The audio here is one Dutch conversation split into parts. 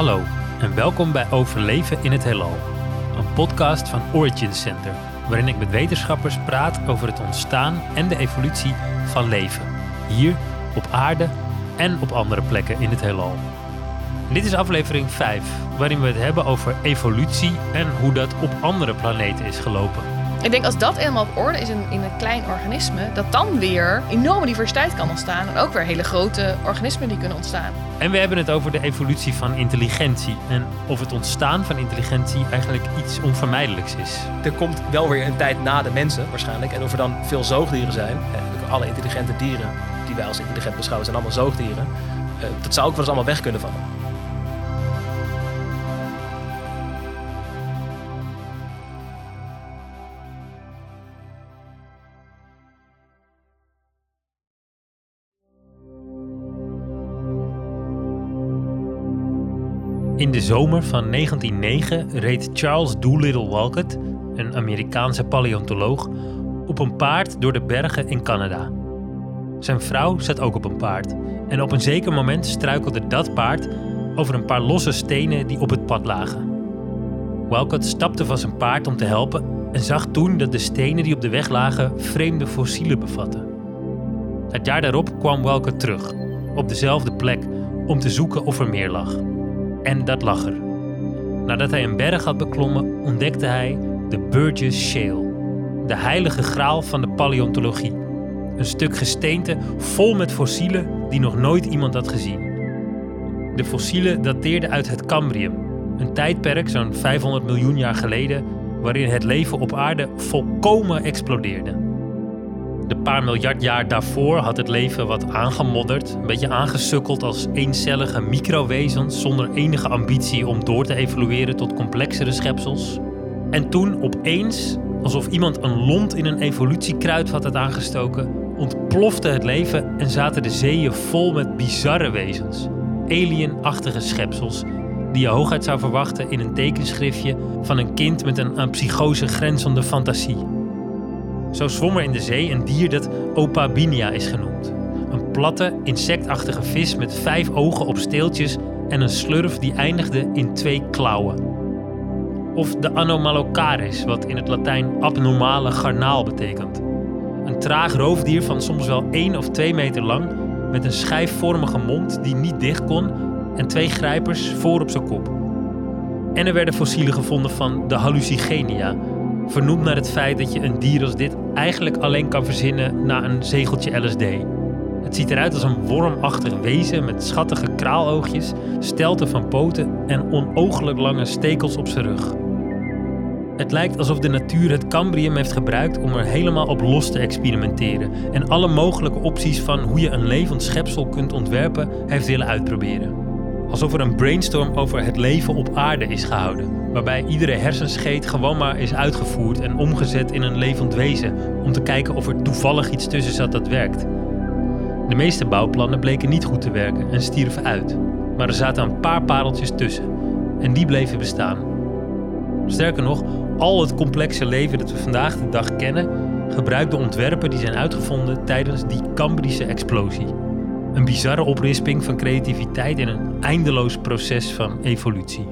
Hallo en welkom bij Overleven in het Heelal, een podcast van Origin Center, waarin ik met wetenschappers praat over het ontstaan en de evolutie van leven, hier op aarde en op andere plekken in het heelal. Dit is aflevering 5, waarin we het hebben over evolutie en hoe dat op andere planeten is gelopen. Ik denk als dat helemaal op orde is in, in een klein organisme, dat dan weer enorme diversiteit kan ontstaan. En ook weer hele grote organismen die kunnen ontstaan. En we hebben het over de evolutie van intelligentie. En of het ontstaan van intelligentie eigenlijk iets onvermijdelijks is. Er komt wel weer een tijd na de mensen waarschijnlijk. En of er dan veel zoogdieren zijn. En alle intelligente dieren die wij als intelligent beschouwen zijn allemaal zoogdieren. Eh, dat zou ook wel eens allemaal weg kunnen vallen. In de zomer van 1909 reed Charles Doolittle Walcott, een Amerikaanse paleontoloog, op een paard door de bergen in Canada. Zijn vrouw zat ook op een paard en op een zeker moment struikelde dat paard over een paar losse stenen die op het pad lagen. Walcott stapte van zijn paard om te helpen en zag toen dat de stenen die op de weg lagen vreemde fossielen bevatten. Het jaar daarop kwam Walcott terug, op dezelfde plek, om te zoeken of er meer lag. En dat lag er. Nadat hij een berg had beklommen, ontdekte hij de Burgess Shale, de heilige graal van de paleontologie. Een stuk gesteente vol met fossielen die nog nooit iemand had gezien. De fossielen dateerden uit het Cambrium, een tijdperk zo'n 500 miljoen jaar geleden waarin het leven op aarde volkomen explodeerde. De paar miljard jaar daarvoor had het leven wat aangemodderd, een beetje aangesukkeld als eencellige microwezens zonder enige ambitie om door te evolueren tot complexere schepsels. En toen opeens, alsof iemand een lont in een evolutiekruid had aangestoken, ontplofte het leven en zaten de zeeën vol met bizarre wezens, alienachtige schepsels die je hooguit zou verwachten in een tekenschriftje van een kind met een aan psychose grenzende fantasie. Zo zwom er in de zee een dier dat Opabinia is genoemd. Een platte, insectachtige vis met vijf ogen op steeltjes en een slurf die eindigde in twee klauwen. Of de Anomalocaris, wat in het Latijn abnormale garnaal betekent. Een traag roofdier van soms wel 1 of 2 meter lang, met een schijfvormige mond die niet dicht kon en twee grijpers voor op zijn kop. En er werden fossielen gevonden van de Hallucigenia, vernoemd naar het feit dat je een dier als dit eigenlijk alleen kan verzinnen na een zegeltje LSD. Het ziet eruit als een wormachtig wezen met schattige kraaloogjes, stelten van poten en onooglijk lange stekels op zijn rug. Het lijkt alsof de natuur het Cambrium heeft gebruikt om er helemaal op los te experimenteren en alle mogelijke opties van hoe je een levend schepsel kunt ontwerpen heeft willen uitproberen. Alsof er een brainstorm over het leven op aarde is gehouden, waarbij iedere hersenscheet gewoon maar is uitgevoerd en omgezet in een levend wezen om te kijken of er toevallig iets tussen zat dat werkt. De meeste bouwplannen bleken niet goed te werken en stierven uit, maar er zaten een paar pareltjes tussen en die bleven bestaan. Sterker nog, al het complexe leven dat we vandaag de dag kennen, gebruikt de ontwerpen die zijn uitgevonden tijdens die Cambrische explosie. Een bizarre oprisping van creativiteit in een eindeloos proces van evolutie.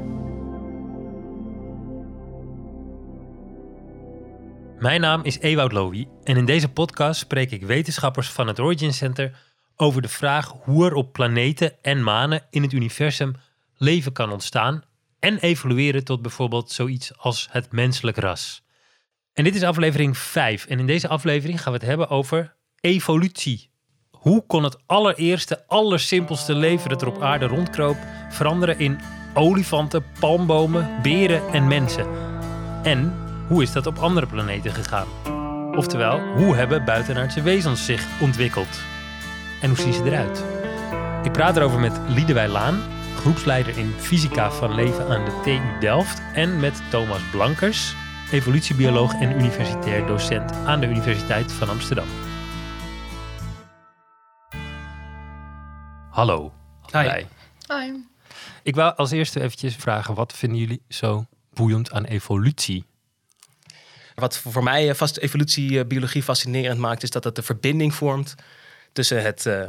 Mijn naam is Ewout Lowy en in deze podcast spreek ik wetenschappers van het Origin Center over de vraag hoe er op planeten en manen in het universum leven kan ontstaan en evolueren tot bijvoorbeeld zoiets als het menselijk ras. En dit is aflevering 5 en in deze aflevering gaan we het hebben over evolutie hoe kon het allereerste, allersimpelste leven dat er op aarde rondkroop veranderen in olifanten, palmbomen, beren en mensen? En hoe is dat op andere planeten gegaan? Oftewel, hoe hebben buitenaardse wezens zich ontwikkeld? En hoe zien ze eruit? Ik praat erover met Liedewij Laan, groepsleider in fysica van leven aan de TU Delft, en met Thomas Blankers, evolutiebioloog en universitair docent aan de Universiteit van Amsterdam. Hallo. Hi. Hi. Ik wil als eerste eventjes vragen, wat vinden jullie zo boeiend aan evolutie? Wat voor mij eh, vast evolutiebiologie fascinerend maakt, is dat het de verbinding vormt tussen het, uh,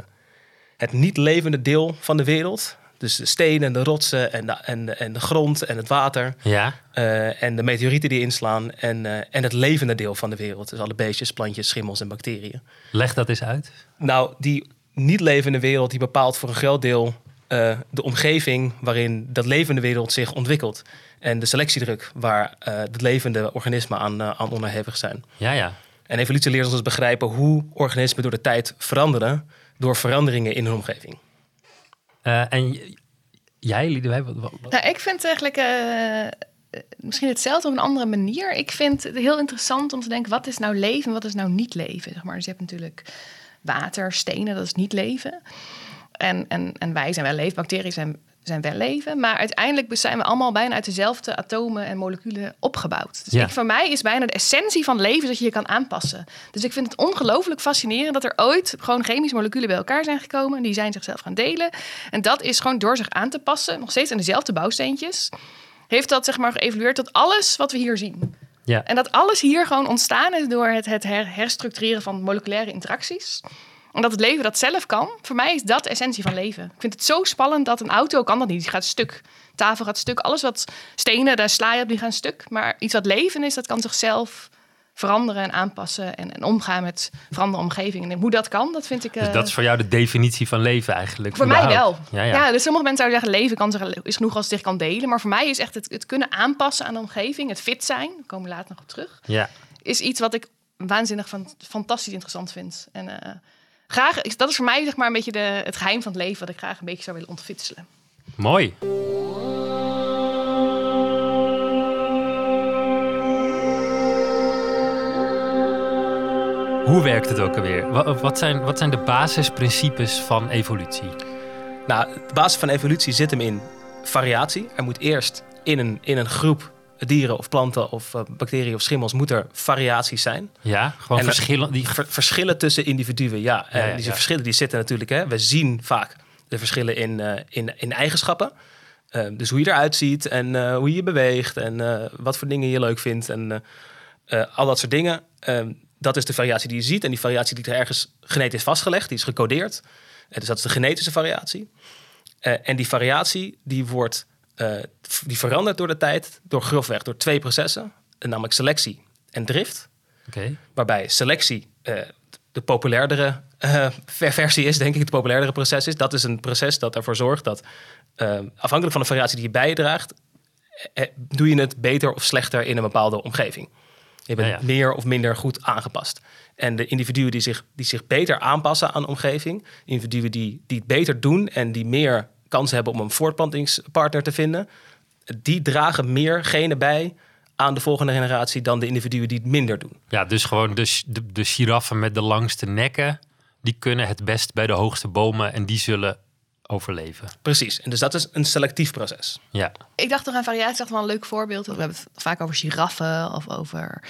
het niet levende deel van de wereld, Dus de stenen, de rotsen en de, en, en de grond en het water. Ja. Uh, en de meteorieten die inslaan. En, uh, en het levende deel van de wereld. Dus alle beestjes, plantjes, schimmels en bacteriën. Leg dat eens uit. Nou, die niet levende wereld die bepaalt voor een groot deel uh, de omgeving waarin dat levende wereld zich ontwikkelt. En de selectiedruk waar de levende organismen aan, aan onderhevig zijn. Ja, ja. En evolutie leert ons dus begrijpen hoe organismen door de tijd veranderen door veranderingen in hun omgeving. Uh, en jij, Liedewij? Wat, wat, Nou, ik vind eigenlijk uh, misschien hetzelfde op een andere manier. Ik vind het heel interessant om te denken, wat is nou leven en wat is nou niet leven? Zeg maar. Dus je hebt natuurlijk water, stenen, dat is niet leven. En, en, en wij zijn wel leven, bacteriën zijn zijn wel leven. Maar uiteindelijk zijn we allemaal bijna uit dezelfde atomen en moleculen opgebouwd. Dus Ja. ik, voor mij is bijna de essentie van leven dat je je kan aanpassen. Dus ik vind het ongelooflijk fascinerend dat er ooit gewoon chemische moleculen bij elkaar zijn gekomen. En die zijn zichzelf gaan delen. En dat is gewoon door zich aan te passen, nog steeds aan dezelfde bouwsteentjes. Heeft dat zeg maar geëvolueerd tot alles wat we hier zien. Ja. En dat alles hier gewoon ontstaan is door het, het her- herstructureren van moleculaire interacties. En dat het leven dat zelf kan, voor mij is dat de essentie van leven. Ik vind het zo spannend dat een auto kan dat niet. Die gaat stuk. Tafel gaat stuk. Alles wat stenen, daar sla je op, die gaan stuk. Maar iets wat leven is, dat kan zichzelf veranderen en aanpassen. En, en omgaan met veranderende omgeving. En hoe dat kan, dat vind ik... Dus eh, dat is voor jou de definitie van leven eigenlijk? voor mij wel. überhaupt? Ja, ja. dus sommige mensen zouden zeggen, leven kan zich, is genoeg als het zich kan delen. Maar voor mij is echt het, het kunnen aanpassen aan de omgeving, het fit zijn, daar komen we later nog op terug, ja. is iets wat ik waanzinnig van, fantastisch interessant vind. En eh, graag, dat is voor mij zeg maar een beetje de, het geheim van het leven, wat ik graag een beetje zou willen ontfitselen. Mooi. Hoe werkt het ook alweer? Wa- Wat zijn, wat zijn de basisprincipes van evolutie? Nou, de basis van evolutie zit hem in variatie. Er moet eerst in een, in een groep dieren of planten of eh, bacteriën of schimmels moet er variaties zijn. Ja, gewoon En, verschillen. Die... Ver- verschillen tussen individuen, ja. En Ja, ja, die ja. verschillen die zitten natuurlijk, hè. We zien vaak de verschillen in, eh, in, in eigenschappen. Eh, dus hoe je eruit ziet en hoe je je beweegt en wat voor dingen je leuk vindt en al dat soort dingen. Dat is de variatie die je ziet. En die variatie die er ergens genetisch vastgelegd, die is gecodeerd. Eh, dus dat is de genetische variatie. Eh, en die variatie die wordt, eh, die verandert door de tijd door grofweg door twee processen, namelijk selectie en drift Oké. waarbij selectie de populairdere ver- versie is, denk ik, het populairdere proces is. Dat is een proces dat ervoor zorgt dat, afhankelijk van de variatie die je bijdraagt, eh, doe je het beter of slechter in een bepaalde omgeving. Je bent Ja, ja. meer of minder goed aangepast. En de individuen die zich, die zich beter aanpassen aan de omgeving, individuen die, die het beter doen en die meer kans hebben om een voortplantingspartner te vinden, die dragen meer genen bij aan de volgende generatie dan de individuen die het minder doen. Ja, dus gewoon de, de, de giraffen met de langste nekken, die kunnen het best bij de hoogste bomen en die zullen overleven. Precies. En dus dat is een selectief proces. Ja, Ik dacht toch aan variatie, dacht wel een leuk voorbeeld. We hebben het vaak over giraffen of over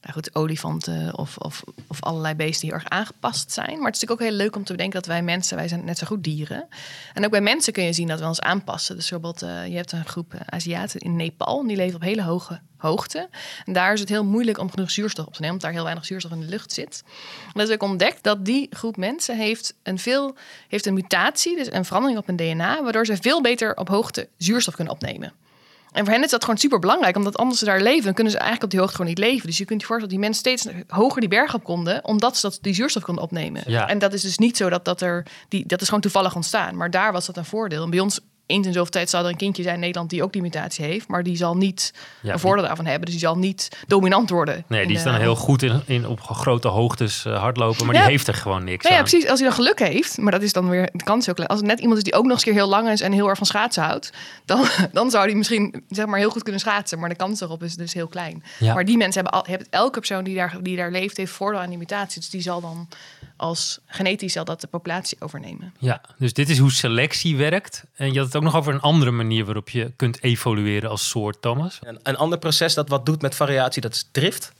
nou goed, olifanten of, of, of allerlei beesten die heel erg aangepast zijn. Maar het is natuurlijk ook heel leuk om te bedenken dat wij mensen, wij zijn net zo goed dieren. En ook bij mensen kun je zien dat we ons aanpassen. Dus bijvoorbeeld, eh, je hebt een groep eh, Aziaten in Nepal, en die leven op hele hoge hoogte. En daar is het heel moeilijk om genoeg zuurstof op te nemen, omdat daar heel weinig zuurstof in de lucht zit. En dat is ook ontdekt dat die groep mensen heeft een, veel, heeft een mutatie, dus een verandering op hun DNA, waardoor ze veel beter op hoogte zuurstof kunnen opnemen. En voor hen is dat gewoon super belangrijk, omdat anders ze daar leven, dan kunnen ze eigenlijk op die hoogte gewoon niet leven. Dus je kunt je voorstellen dat die mensen steeds hoger die berg op konden, omdat ze dat, die zuurstof konden opnemen. Ja. En dat is dus niet zo dat, dat er, die, dat is gewoon toevallig ontstaan. Maar daar was dat een voordeel. En bij ons, eens in zoveel tijd, zal er een kindje zijn in Nederland die ook die mutatie heeft, maar die zal niet Ja, een voordeel daarvan hebben. Dus die zal niet dominant worden. nee, die is dan heel goed in, in op grote hoogtes eh, hardlopen, maar Ja. die heeft er gewoon niks Nou ja, aan. precies. Als hij dan geluk heeft, maar dat is dan weer de kans ook. klein. Als het net iemand is die ook nog eens een keer heel lang is en heel erg van schaatsen houdt, dan, dan zou hij misschien zeg maar heel goed kunnen schaatsen. Maar de kans erop is dus heel klein. Ja. Maar die mensen hebben, al, hebben elke persoon die daar, die daar leeft, heeft voordeel aan die mutatie. Dus die zal dan als genetisch zal dat de populatie overnemen. Ja, dus dit is hoe selectie werkt. En je had het ook nog over een andere manier waarop je kunt evolueren als soort, Thomas. En een ander proces dat wat doet met variatie, dat is drift.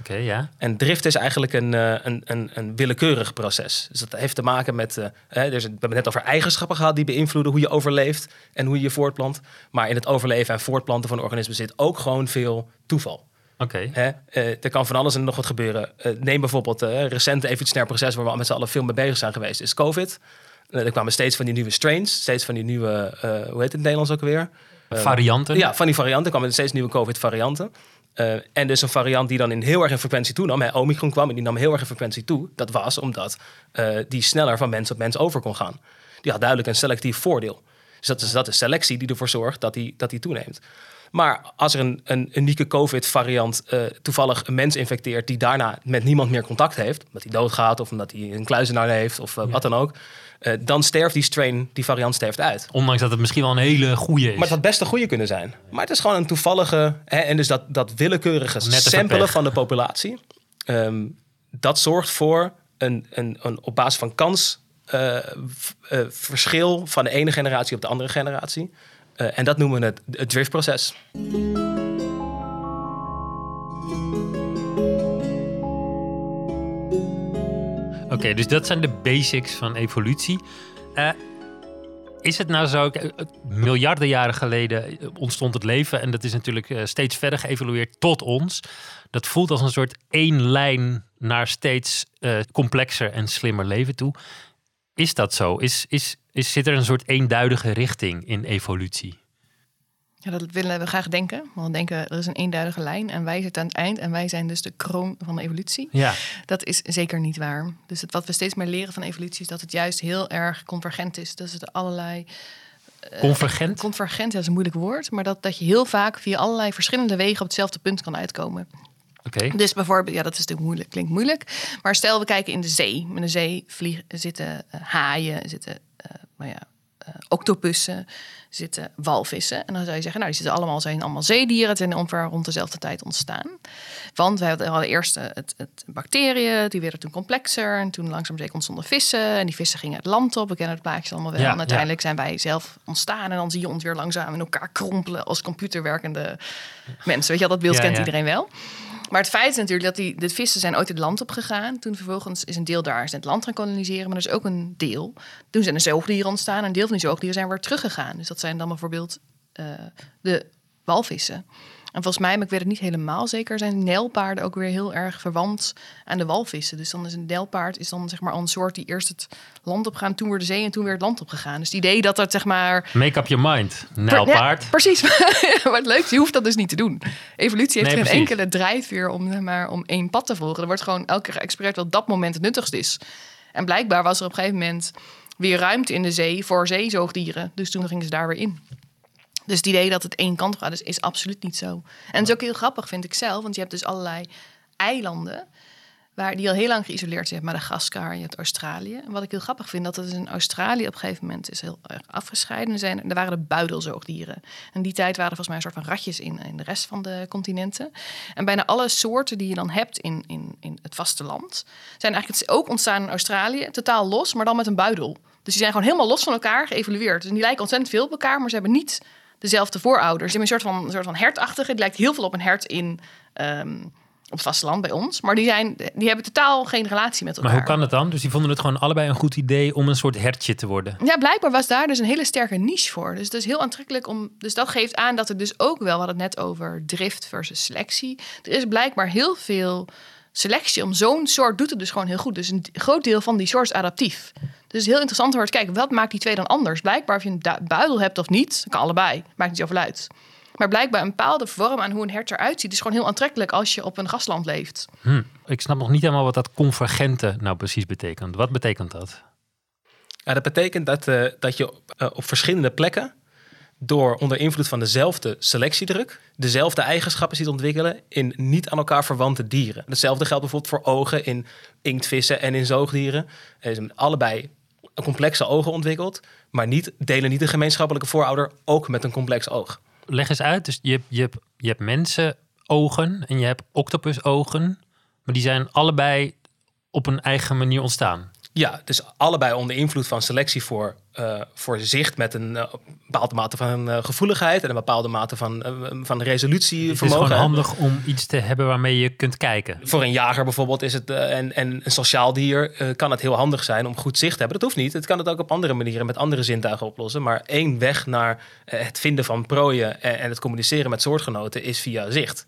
Oké, ja. En drift is eigenlijk een, eh, een, een, een willekeurig proces. Dus dat heeft te maken met. eh, hè, dus we hebben het net over eigenschappen gehad die beïnvloeden hoe je overleeft en hoe je je voortplant. Maar in het overleven en voortplanten van organismen zit ook gewoon veel toeval. Oké. Eh, er kan van alles en nog wat gebeuren. Neem bijvoorbeeld een recente evolutionair proces waar we met z'n allen veel mee bezig zijn geweest, is COVID. Er kwamen steeds van die nieuwe strains, steeds van die nieuwe, uh, hoe heet het in het Nederlands ook weer? varianten? Ja, van die varianten kwamen steeds nieuwe COVID-varianten. Uh, en dus een variant die dan in heel erg in frequentie toenam. Hè, Omicron kwam en die nam heel erg in frequentie toe. Dat was omdat die sneller van mens op mens over kon gaan. Die had duidelijk een selectief voordeel. Dus dat is, dat is selectie die ervoor zorgt dat die, dat die toeneemt. Maar als er een, een unieke COVID-variant uh, toevallig een mens infecteert die daarna met niemand meer contact heeft, omdat hij doodgaat of omdat hij een kluizenaar heeft of uh, ja. wat dan ook, uh, dan sterft die strain, die variant sterft uit. Ondanks dat het misschien wel een hele goede is. Maar het had best een goede kunnen zijn. Maar het is gewoon een toevallige, hè, en dus dat, dat willekeurige samplen van de populatie, um, dat zorgt voor een, een, een op basis van kans uh, verschil van de ene generatie op de andere generatie. En dat noemen we het, het driftproces. Oké, dus dat zijn de basics van evolutie. Uh, is het nou zo, miljarden jaren geleden ontstond het leven en dat is natuurlijk steeds verder geëvolueerd tot ons. Dat voelt als een soort één lijn naar steeds complexer en slimmer leven toe. Is dat zo? Is, is, is, zit er een soort eenduidige richting in evolutie? Ja, dat willen we graag denken. Want we denken, er is een eenduidige lijn en wij zitten aan het eind en wij zijn dus de kroon van de evolutie. Ja. Dat is zeker niet waar. Dus het, wat we steeds meer leren van evolutie is dat het juist heel erg convergent is. Dus het allerlei... Convergent? Uh, convergent, ja, dat is een moeilijk woord. Maar dat, dat je heel vaak via allerlei verschillende wegen op hetzelfde punt kan uitkomen. Okay. Dus bijvoorbeeld, ja, dat is natuurlijk moeilijk, klinkt moeilijk. Maar stel, we kijken in de zee. In de zee vliegen, zitten uh, haaien, zitten uh, nou ja, octopussen, zitten walvissen. En dan zou je zeggen, nou, die zitten allemaal, zijn allemaal zeedieren. Het zijn ongeveer rond dezelfde tijd ontstaan. Want we hadden eerst het, het bacteriën, die werden toen complexer. En toen langzaam zeker ontstonden vissen. En die vissen gingen het land op. We kennen het plaatje allemaal wel. Ja, en uiteindelijk zijn wij zelf ontstaan. En dan zie je ons weer langzaam in elkaar krompelen als computerwerkende mensen. Weet je dat beeld Ja, kent iedereen wel. Maar het feit is natuurlijk dat die, de vissen zijn ooit het land op gegaan. Toen vervolgens is een deel daar is het land gaan koloniseren. Maar er is ook een deel. Toen zijn er zoogdieren ontstaan. En een deel van die zoogdieren zijn weer teruggegaan. Dus dat zijn dan bijvoorbeeld uh, de walvissen. En volgens mij, maar ik weet het niet helemaal zeker, zijn nijlpaarden ook weer heel erg verwant aan de walvissen. Dus dan is een nijlpaard is dan zeg maar al een soort die eerst het land op gaan, toen weer de zee en toen weer het land op gegaan. Dus het idee dat dat zeg maar Make up your mind. Nijlpaard. ja, precies. maar het leukste, je hoeft dat dus niet te doen. Evolutie heeft Nee, geen enkele drijfveer om, zeg maar, om één pad te volgen. Er wordt gewoon elke keer geëxploreerd wat dat moment het nuttigst is. En blijkbaar was er op een gegeven moment weer ruimte in de zee voor zeezoogdieren. Dus toen gingen ze daar weer in. Dus het idee dat het één kant gaat, is, is absoluut niet zo. En het is ook heel grappig, vind ik zelf. Want je hebt dus allerlei eilanden waar die al heel lang geïsoleerd zijn. Hebt Madagaskar, je hebt Australië. En wat ik heel grappig vind, dat het in Australië op een gegeven moment is heel erg afgescheiden. Er, zijn, er waren de buidelzoogdieren. In die tijd waren er volgens mij een soort van ratjes in, in de rest van de continenten. En bijna alle soorten die je dan hebt in, in, in het vasteland... zijn eigenlijk ook ontstaan in Australië, totaal los, maar dan met een buidel. Dus die zijn gewoon helemaal los van elkaar geëvolueerd. Dus die lijken ontzettend veel op elkaar, maar ze hebben niet dezelfde voorouders. Ze hebben een soort van, een soort van hertachtige. Die lijkt heel veel op een hert in, ehm, op het vasteland bij ons. Maar die, zijn, die hebben totaal geen relatie met elkaar. Maar hoe kan het dan? Dus die vonden het gewoon allebei een goed idee om een soort hertje te worden. Ja, blijkbaar was daar dus een hele sterke niche voor. Dus het is heel aantrekkelijk om. Dus dat geeft aan dat er dus ook wel, we hadden het net over drift versus selectie. Er is blijkbaar heel veel selectie om zo'n soort doet het dus gewoon heel goed. Dus een groot deel van die soort is adaptief. Dus het is heel interessant om te kijken, wat maakt die twee dan anders? Blijkbaar of je een buidel hebt of niet, kan allebei. Maakt niet zoveel uit. Maar blijkbaar een bepaalde vorm aan hoe een hert eruit ziet... is gewoon heel aantrekkelijk als je op een grasland leeft. Hm. Ik snap nog niet helemaal wat dat convergente nou precies betekent. Wat betekent dat? Ja, dat betekent dat, eh, dat je eh, op verschillende plekken door onder invloed van dezelfde selectiedruk dezelfde eigenschappen ziet ontwikkelen in niet aan elkaar verwante dieren. Hetzelfde geldt bijvoorbeeld voor ogen in inktvissen en in zoogdieren. Er allebei complexe ogen ontwikkeld, maar niet, delen niet een gemeenschappelijke voorouder ook met een complex oog. Leg eens uit. Dus je, hebt- je, hebt, je hebt en je hebt octopusogen. Maar die zijn allebei op een eigen manier ontstaan. Ja, dus allebei onder invloed van selectie voor, eh, voor zicht met een eh, bepaalde mate van eh, gevoeligheid en een bepaalde mate van, van Het is resolutievermogen. gewoon handig om iets te hebben waarmee je kunt kijken. Voor een jager bijvoorbeeld is het, en, en een sociaal dier kan het heel handig zijn om goed zicht te hebben. Dat hoeft niet. Het kan het ook op andere manieren met andere zintuigen oplossen. Maar één weg naar het vinden van prooien en, en het communiceren met soortgenoten is via zicht.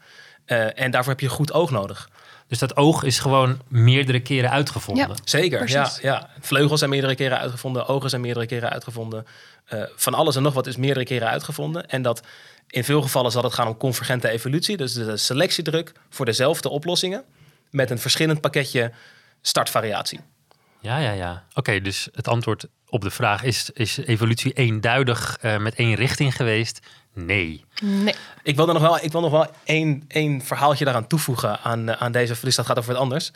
En daarvoor heb je goed oog nodig. Dus dat oog is gewoon meerdere keren uitgevonden. Ja. Zeker, ja, Precies. ja. Vleugels zijn meerdere keren uitgevonden, ogen zijn meerdere keren uitgevonden. Eh, van alles en nog wat is meerdere keren uitgevonden. En dat in veel gevallen zal het gaan om convergente evolutie. Dus de selectiedruk voor dezelfde oplossingen met een verschillend pakketje startvariatie. Ja, ja, ja. Oké, dus het antwoord op de vraag is, is evolutie eenduidig eh, met één richting geweest? Nee. Nee. Ik wil er nog wel, ik wil nog wel één, één verhaaltje daaraan toevoegen aan, eh, aan deze. Dus dat gaat over wat anders.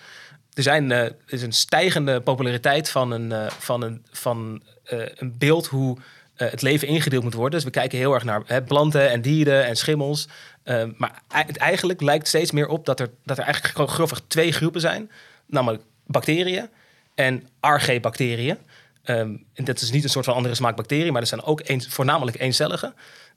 Er, zijn, eh, er is een stijgende populariteit van een, eh, van een, van, eh, een beeld hoe eh, het leven ingedeeld moet worden. Dus we kijken heel erg naar hè, planten en dieren en schimmels. Eh, maar eigenlijk lijkt steeds meer op dat er, dat er eigenlijk gewoon grofweg twee groepen zijn. Namelijk bacteriën en archaebacteriën. Ehm, en dat is niet een soort van andere smaak bacteriën, maar dat zijn ook voornamelijk eencellige.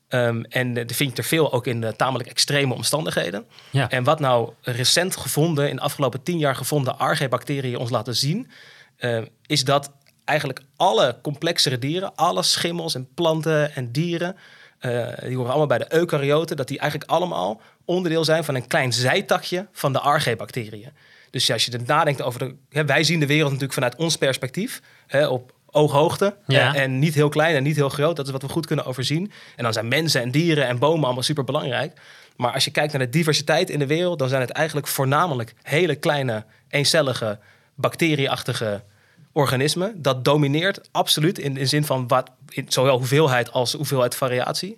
Ehm, en die vind je er veel ook in tamelijk extreme omstandigheden. Ja. En wat nou recent gevonden, in de afgelopen tien jaar gevonden archaebacteriën ons laten zien, eh, is dat eigenlijk alle complexere dieren, alle schimmels en planten en dieren, eh, die horen allemaal bij de eukaryoten, dat die eigenlijk allemaal onderdeel zijn van een klein zijtakje van de archaebacteriën. Dus als je er nadenkt over de. Hè, wij zien de wereld natuurlijk vanuit ons perspectief, hè, op ooghoogte. Ja. En, niet heel klein en niet heel groot. Dat is wat we goed kunnen overzien. En dan zijn mensen en dieren en bomen allemaal super belangrijk. Maar als je kijkt naar de diversiteit in de wereld, dan zijn het eigenlijk voornamelijk hele kleine, eencellige, bacterieachtige organismen. Dat domineert absoluut in de zin van wat, in zowel hoeveelheid als hoeveelheid variatie.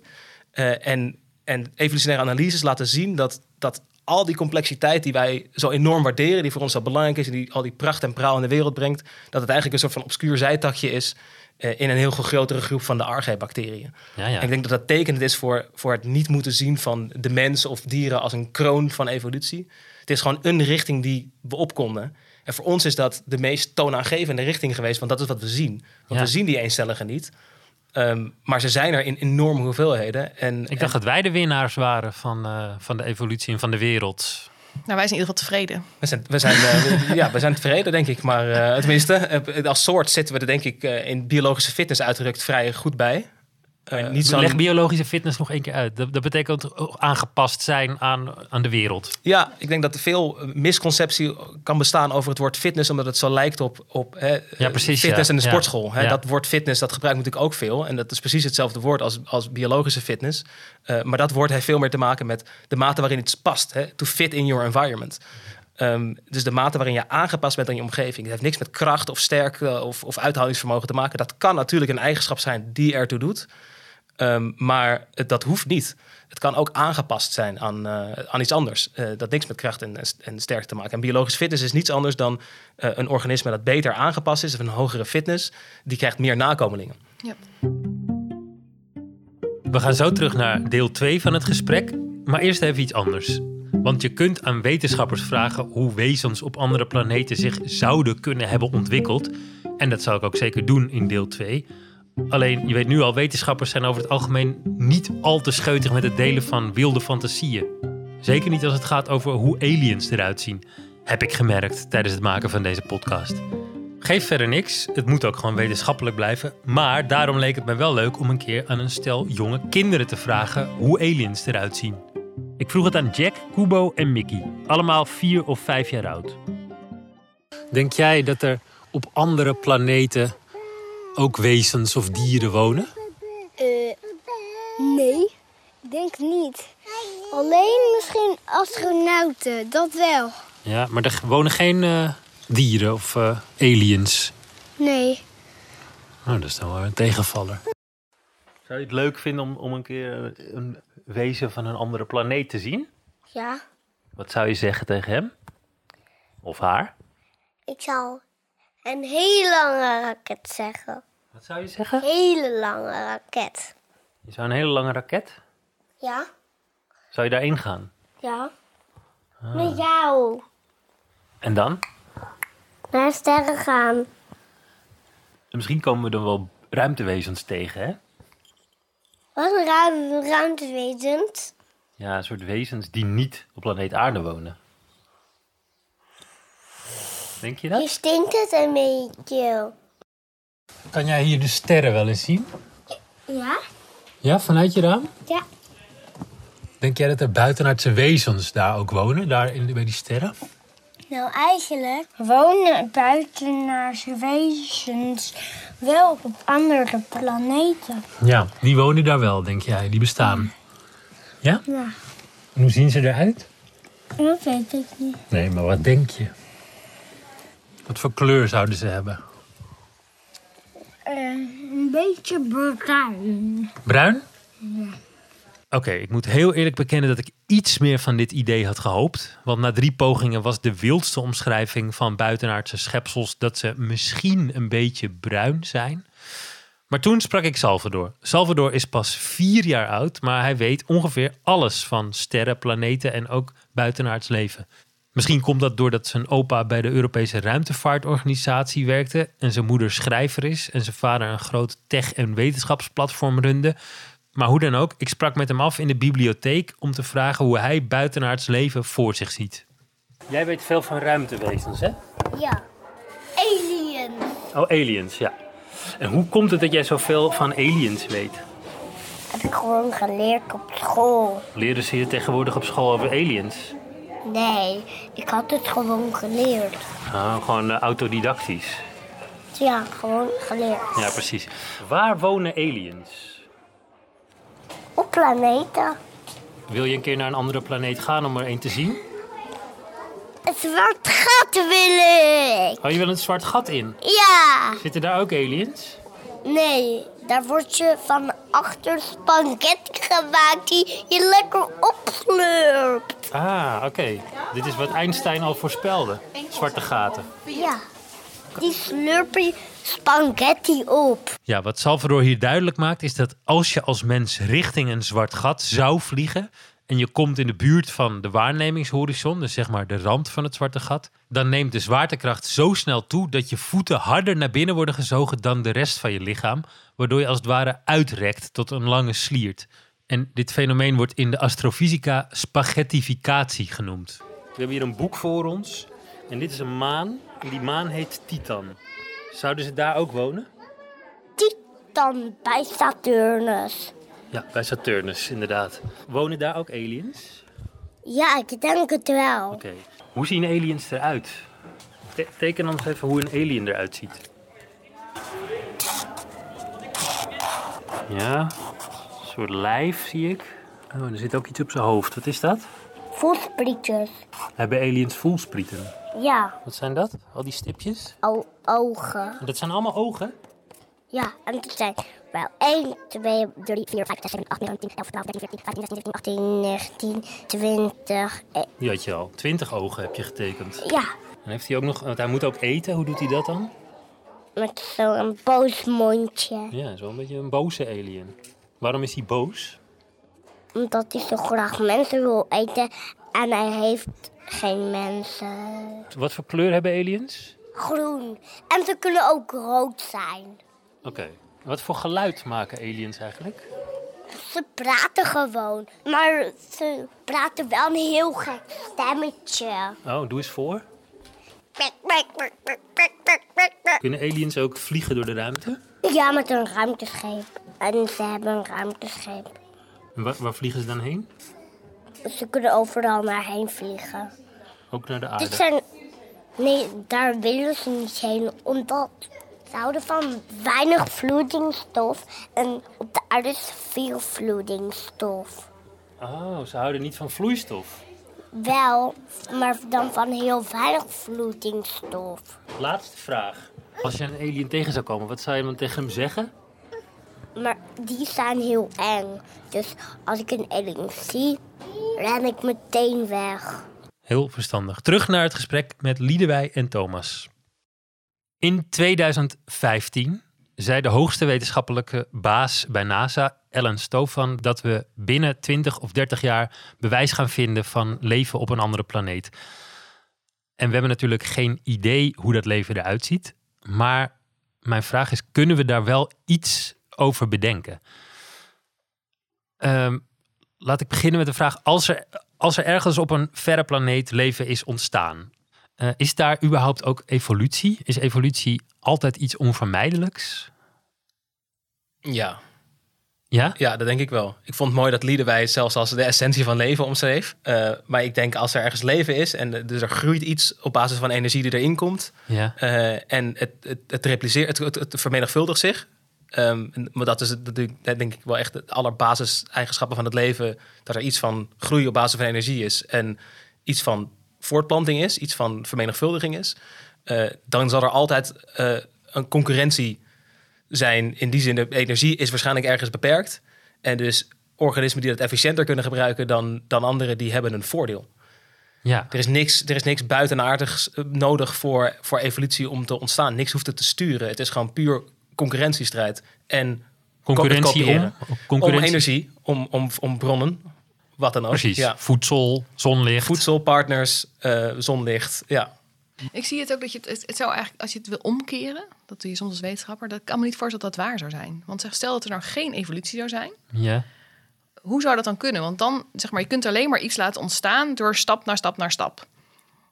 Eh, en, en evolutionaire analyses laten zien dat, dat al die complexiteit die wij zo enorm waarderen, die voor ons zo belangrijk is en die al die pracht en praal in de wereld brengt, dat het eigenlijk een soort van obscuur zijtakje is eh, in een heel veel grotere groep van de archaebacteriën. Ja, ja. En ik denk dat dat tekenend is voor, voor het niet moeten zien van de mens of dieren als een kroon van evolutie. Het is gewoon een richting die we opkonden. En voor ons is dat de meest toonaangevende richting geweest, want dat is wat we zien. Want Ja. we zien die eencelligen niet. Ehm, maar ze zijn er in enorme hoeveelheden. En, Ik dacht dat wij de winnaars waren van, eh, van de evolutie en van de wereld. Nou, wij zijn in ieder geval tevreden. We zijn, we zijn, eh, we- ja, we zijn tevreden, denk ik. Maar eh, tenminste, als soort zitten we er denk ik in biologische fitness uitgedrukt vrij goed bij. Eh, niet Leg biologische fitness nog één keer uit. Dat, dat betekent aangepast zijn aan, aan de wereld. Ja, ik denk dat er veel misconceptie kan bestaan over het woord fitness, omdat het zo lijkt op, op hè, Ja, precies, fitness ja. in de sportschool. Hè, Ja. Dat woord fitness, dat gebruikt natuurlijk ook veel. En dat is precies hetzelfde woord als, als biologische fitness. Eh, maar dat woord heeft veel meer te maken met de mate waarin iets past. Hè, to fit in your environment. Ehm, dus de mate waarin je aangepast bent aan je omgeving. Het heeft niks met kracht of sterkte of, of uithoudingsvermogen te maken. Dat kan natuurlijk een eigenschap zijn die ertoe doet. Ehm, maar het, dat hoeft niet. Het kan ook aangepast zijn aan, eh, aan iets anders. eh, dat niks met kracht en, en sterkte te maken. En biologisch fitness is niets anders dan eh, een organisme dat beter aangepast is, of een hogere fitness, die krijgt meer nakomelingen. Ja. We gaan zo terug naar deel 2 van het gesprek. Maar eerst even iets anders. Want je kunt aan wetenschappers vragen hoe wezens op andere planeten zich zouden kunnen hebben ontwikkeld. En dat zal ik ook zeker doen in deel 2. Alleen, je weet nu al, wetenschappers zijn over het algemeen niet al te scheutig met het delen van wilde fantasieën. Zeker niet als het gaat over hoe aliens eruit zien, heb ik gemerkt tijdens het maken van deze podcast. Geeft verder niks, het moet ook gewoon wetenschappelijk blijven. Maar daarom leek het me wel leuk om een keer aan een stel jonge kinderen te vragen hoe aliens eruit zien. Ik vroeg het aan Jack, Kubo en Mickey, allemaal vier of vijf jaar oud. Denk jij dat er op andere planeten ook wezens of dieren wonen? Eh, nee, ik denk niet. Alleen misschien astronauten, dat wel. Ja, maar er wonen geen eh, dieren of eh, aliens. Nee. Nou, dat is dan wel een tegenvaller. Zou je het leuk vinden om, om een keer een wezen van een andere planeet te zien? Ja, Wat zou je zeggen tegen hem? Of haar? ik zou een hele lange raket zeggen. Wat zou je zeggen? Hele lange raket. Je zou een hele lange raket? Ja? Zou je daarin gaan? Ja. Met jou. En dan? Naar sterren gaan. En misschien komen we dan wel ruimtewezens tegen, hè? Wat een ruim, ruimtewezens. Ja, een soort wezens die niet op planeet Aarde wonen. Denk je Je dat? stinkt het een beetje. Kan jij hier de sterren wel eens zien? Ja? Ja, vanuit je raam? Ja. Denk jij dat er buitenaardse wezens daar ook wonen, daar in, bij die sterren? Nou, eigenlijk wonen buitenaardse wezens wel op andere planeten. Ja, die wonen daar wel, denk jij. Die bestaan. Ja? Ja, En hoe zien ze eruit? dat weet ik niet. Nee, maar wat denk je? Wat voor kleur zouden ze hebben? Eh, een beetje bruin. Bruin? Oké, ik moet heel eerlijk bekennen dat ik iets meer van dit idee had gehoopt. Want na drie pogingen was de wildste omschrijving van buitenaardse schepsels dat ze misschien een beetje bruin zijn. Maar toen sprak ik Salvador. Salvador is pas vier jaar oud, maar hij weet ongeveer alles van sterren, planeten en ook buitenaards leven. Misschien komt dat doordat zijn opa bij de Europese ruimtevaartorganisatie werkte en zijn moeder schrijver is en zijn vader een groot tech- en wetenschapsplatform runde. Maar hoe dan ook, ik sprak met hem af in de bibliotheek om te vragen hoe hij buitenaards leven voor zich ziet. Jij weet veel van ruimtewezens, hè? Ja. Alien. Oh, aliens, ja. En hoe komt het dat jij zoveel van aliens weet? Heb ik gewoon geleerd op school. Leren ze je tegenwoordig op school over aliens? Nee, ik had het gewoon geleerd. Nou, gewoon eh, autodidactisch. Ja, gewoon geleerd. Ja, precies. Waar wonen aliens? Op planeten. Wil je een keer naar een andere planeet gaan om er een te zien? Een zwart gat wil ik. Oh, je wil een zwart gat in. Ja. Zitten daar ook aliens? Nee, daar word je van achter spaghetti gemaakt die je lekker opslurpt. Ah, oké. Dit is wat Einstein al voorspelde. Zwarte gaten. Ja. Die slurp je spaghetti op. Ja, wat Salvador hier duidelijk maakt is dat als je als mens richting een zwart gat zou vliegen en je komt in de buurt van de waarnemingshorizon, dus zeg maar de rand van het zwarte gat, dan neemt de zwaartekracht zo snel toe dat je voeten harder naar binnen worden gezogen dan de rest van je lichaam, waardoor je als het ware uitrekt tot een lange sliert. En dit fenomeen wordt in de astrofysica spaghettificatie genoemd. We hebben hier een boek voor ons en dit is een maan en die maan heet Titan. Zouden ze daar ook wonen? Titan bij Saturnus. Ja, bij Saturnus, inderdaad. Wonen daar ook aliens? Ja, ik denk het wel. Oké. Hoe zien aliens eruit? Te- teken ons even hoe een alien eruit ziet. Ja, soort lijf zie ik. Oh, er zit ook iets op zijn hoofd. Wat is dat? Voelsprietjes. Hebben aliens voelsprieten? Ja, Wat zijn dat? Al die stipjes? o- ogen. Dat zijn allemaal ogen? Ja, en het zijn wel 1, 2, 3, 4, 5, 6, 7, 8, 9, 10, 11, 12, 13, 14, 15, 16, 17, 18, 19, 20. eh, Die had je al. Twintig ogen heb je getekend. ja, En heeft hij ook nog... Want hij moet ook eten. Hoe doet hij dat dan? met zo'n boos mondje. Ja, zo een beetje een boze alien. Waarom is hij boos? Omdat hij zo graag mensen wil eten en hij heeft geen mensen. Wat voor kleur hebben aliens? Groen. En ze kunnen ook rood zijn. Oké. Wat voor geluid maken aliens eigenlijk? Ze praten gewoon, maar ze praten wel een heel gek stemmetje. Oh, doe eens voor. Kunnen aliens ook vliegen door de ruimte? Ja, met een ruimteschip. En ze hebben een ruimteschip. En waar, waar vliegen ze dan heen? Ze kunnen overal naar heen vliegen. Ook naar de Dit aarde. zijn... Nee, daar willen ze niet heen, omdat ze houden van weinig vloeidingsstof. En op de aarde is veel vloeidingsstof. Oh, ze houden niet van vloeistof. Wel, maar dan van heel weinig vloeidingsstof. Laatste vraag. Als je een alien tegen zou komen, wat zou je dan tegen hem zeggen? Maar die zijn heel eng. Dus als ik een alien zie, ren ik meteen weg. Heel verstandig. Terug naar het gesprek met Liedewij en Thomas. In 2015 zei de hoogste wetenschappelijke baas bij NASA, Ellen Stofan, dat we binnen 20 of 30 jaar bewijs gaan vinden van leven op een andere planeet. En we hebben natuurlijk geen idee hoe dat leven eruit ziet. Maar mijn vraag is, kunnen we daar wel iets over bedenken? Ehm, laat ik beginnen met de vraag: als er, als er ergens op een verre planeet leven is ontstaan, eh, is daar überhaupt ook evolutie? Is evolutie altijd iets onvermijdelijks? Ja. Ja? Ja, dat denk ik wel. Ik vond het mooi dat Liedewij het zelfs als de essentie van leven omschreef. Uh, maar ik denk als er ergens leven is en dus er groeit iets op basis van energie die erin komt. Ja. Uh, en het, het, het repliceert, het, het, vermenigvuldigt zich. Um, maar dat is het, denk ik wel echt de allerbasiseigenschappen van het leven. Dat er iets van groei op basis van energie is. En iets van voortplanting is, iets van vermenigvuldiging is. Uh, dan zal er altijd een concurrentie zijn in die zin, de energie is waarschijnlijk ergens beperkt. En dus organismen die dat efficiënter kunnen gebruiken dan, dan anderen, die hebben een voordeel. Ja. Er is niks, er is niks buitenaardigs eh, nodig voor, voor evolutie om te ontstaan. Niks hoeft het te sturen. Het is gewoon puur concurrentiestrijd. En concurrentie om, concurrentie. om energie, om, om, om bronnen, wat dan ook. Precies, ja. voedsel, zonlicht. Voedsel, partners, uh, zonlicht, ja. Ik zie het ook dat je het, het zou eigenlijk, als je het wil omkeren, dat doe je soms als wetenschapper, dat kan me niet voorstellen dat dat waar zou zijn. Want zeg, stel dat er nou geen evolutie zou zijn, ja. hoe zou dat dan kunnen? Want dan, zeg maar, je kunt alleen maar iets laten ontstaan door stap naar stap naar stap.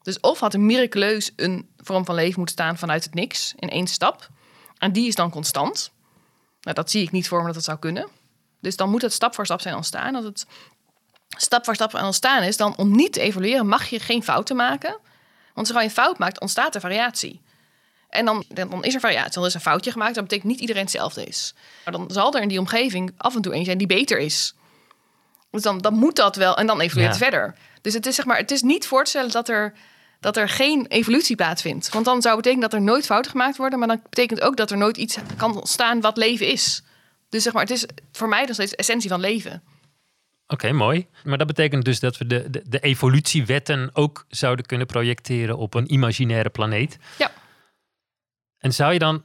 Dus of had een miraculeus een vorm van leven moeten staan vanuit het niks in één stap, en die is dan constant. Nou, dat zie ik niet voor me dat het zou kunnen. Dus dan moet het stap voor stap zijn ontstaan. Als het stap voor stap ontstaan is, dan om niet te evolueren mag je geen fouten maken. Want als je een fout maakt, ontstaat er variatie. En dan, dan is er variatie. Dan is een foutje gemaakt. Dat betekent niet iedereen hetzelfde is. Maar dan zal er in die omgeving af en toe een zijn die beter is. Dus dan, dan moet dat wel. En dan evolueert het verder. Dus het is, zeg maar, het is niet voor te stellen dat er, dat er geen evolutie plaatsvindt. Want dan zou betekenen dat er nooit fouten gemaakt worden. Maar dan betekent ook dat er nooit iets kan ontstaan wat leven is. Dus zeg maar, het is voor mij nog steeds de essentie van leven. Oké, mooi. Maar dat betekent dus dat we de, de, de, evolutiewetten ook zouden kunnen projecteren op een imaginaire planeet. Ja. En zou je dan,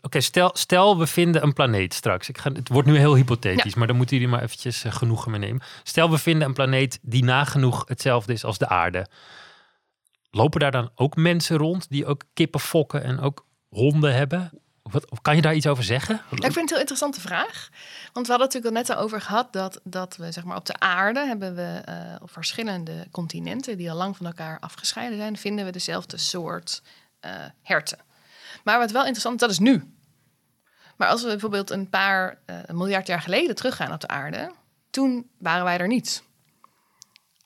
oké, stel, stel we vinden een planeet straks. Ik ga, het wordt nu heel hypothetisch, maar dan moeten jullie maar eventjes uh, genoegen mee nemen. Stel we vinden een planeet die nagenoeg hetzelfde is als de aarde. Lopen daar dan ook mensen rond die ook kippen fokken en ook honden hebben? Kan je daar iets over zeggen? ik vind het een heel interessante vraag. Want we hadden het natuurlijk al net over gehad dat, dat we zeg maar, op de aarde hebben we uh, op verschillende continenten die al lang van elkaar afgescheiden zijn, vinden we dezelfde soort uh, herten. Maar wat wel interessant is, dat is nu. Maar als we bijvoorbeeld een paar uh, miljard jaar geleden teruggaan op de aarde, toen waren wij er niet.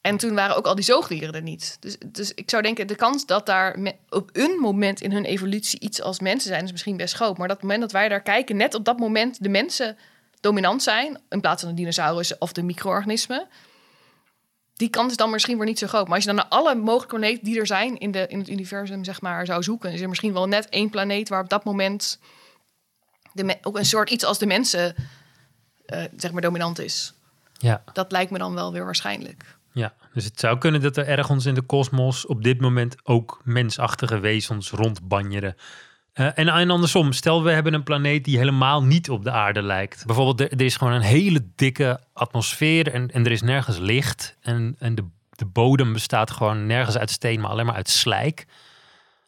En toen waren ook al die zoogdieren er niet. Dus, dus ik zou denken, de kans dat daar op een moment in hun evolutie iets als mensen zijn, is misschien best groot. Maar dat moment dat wij daar kijken, net op dat moment de mensen dominant zijn, in plaats van de dinosaurussen of de micro-organismen, die kans is dan misschien weer niet zo groot. Maar als je dan naar alle mogelijke planeten die er zijn in, de, in het universum, zeg maar, zou zoeken, is er misschien wel net één planeet waar op dat moment de ook een soort iets als de mensen, uh, zeg maar, dominant is. Ja. Dat lijkt me dan wel weer waarschijnlijk. Ja, dus het zou kunnen dat er ergens in de kosmos op dit moment ook mensachtige wezens rondbanjeren. Uh, en, en andersom, stel we hebben een planeet die helemaal niet op de aarde lijkt. Bijvoorbeeld, er, er is gewoon een hele dikke atmosfeer en, en er is nergens licht. En, en de, de bodem bestaat gewoon nergens uit steen, maar alleen maar uit slijk.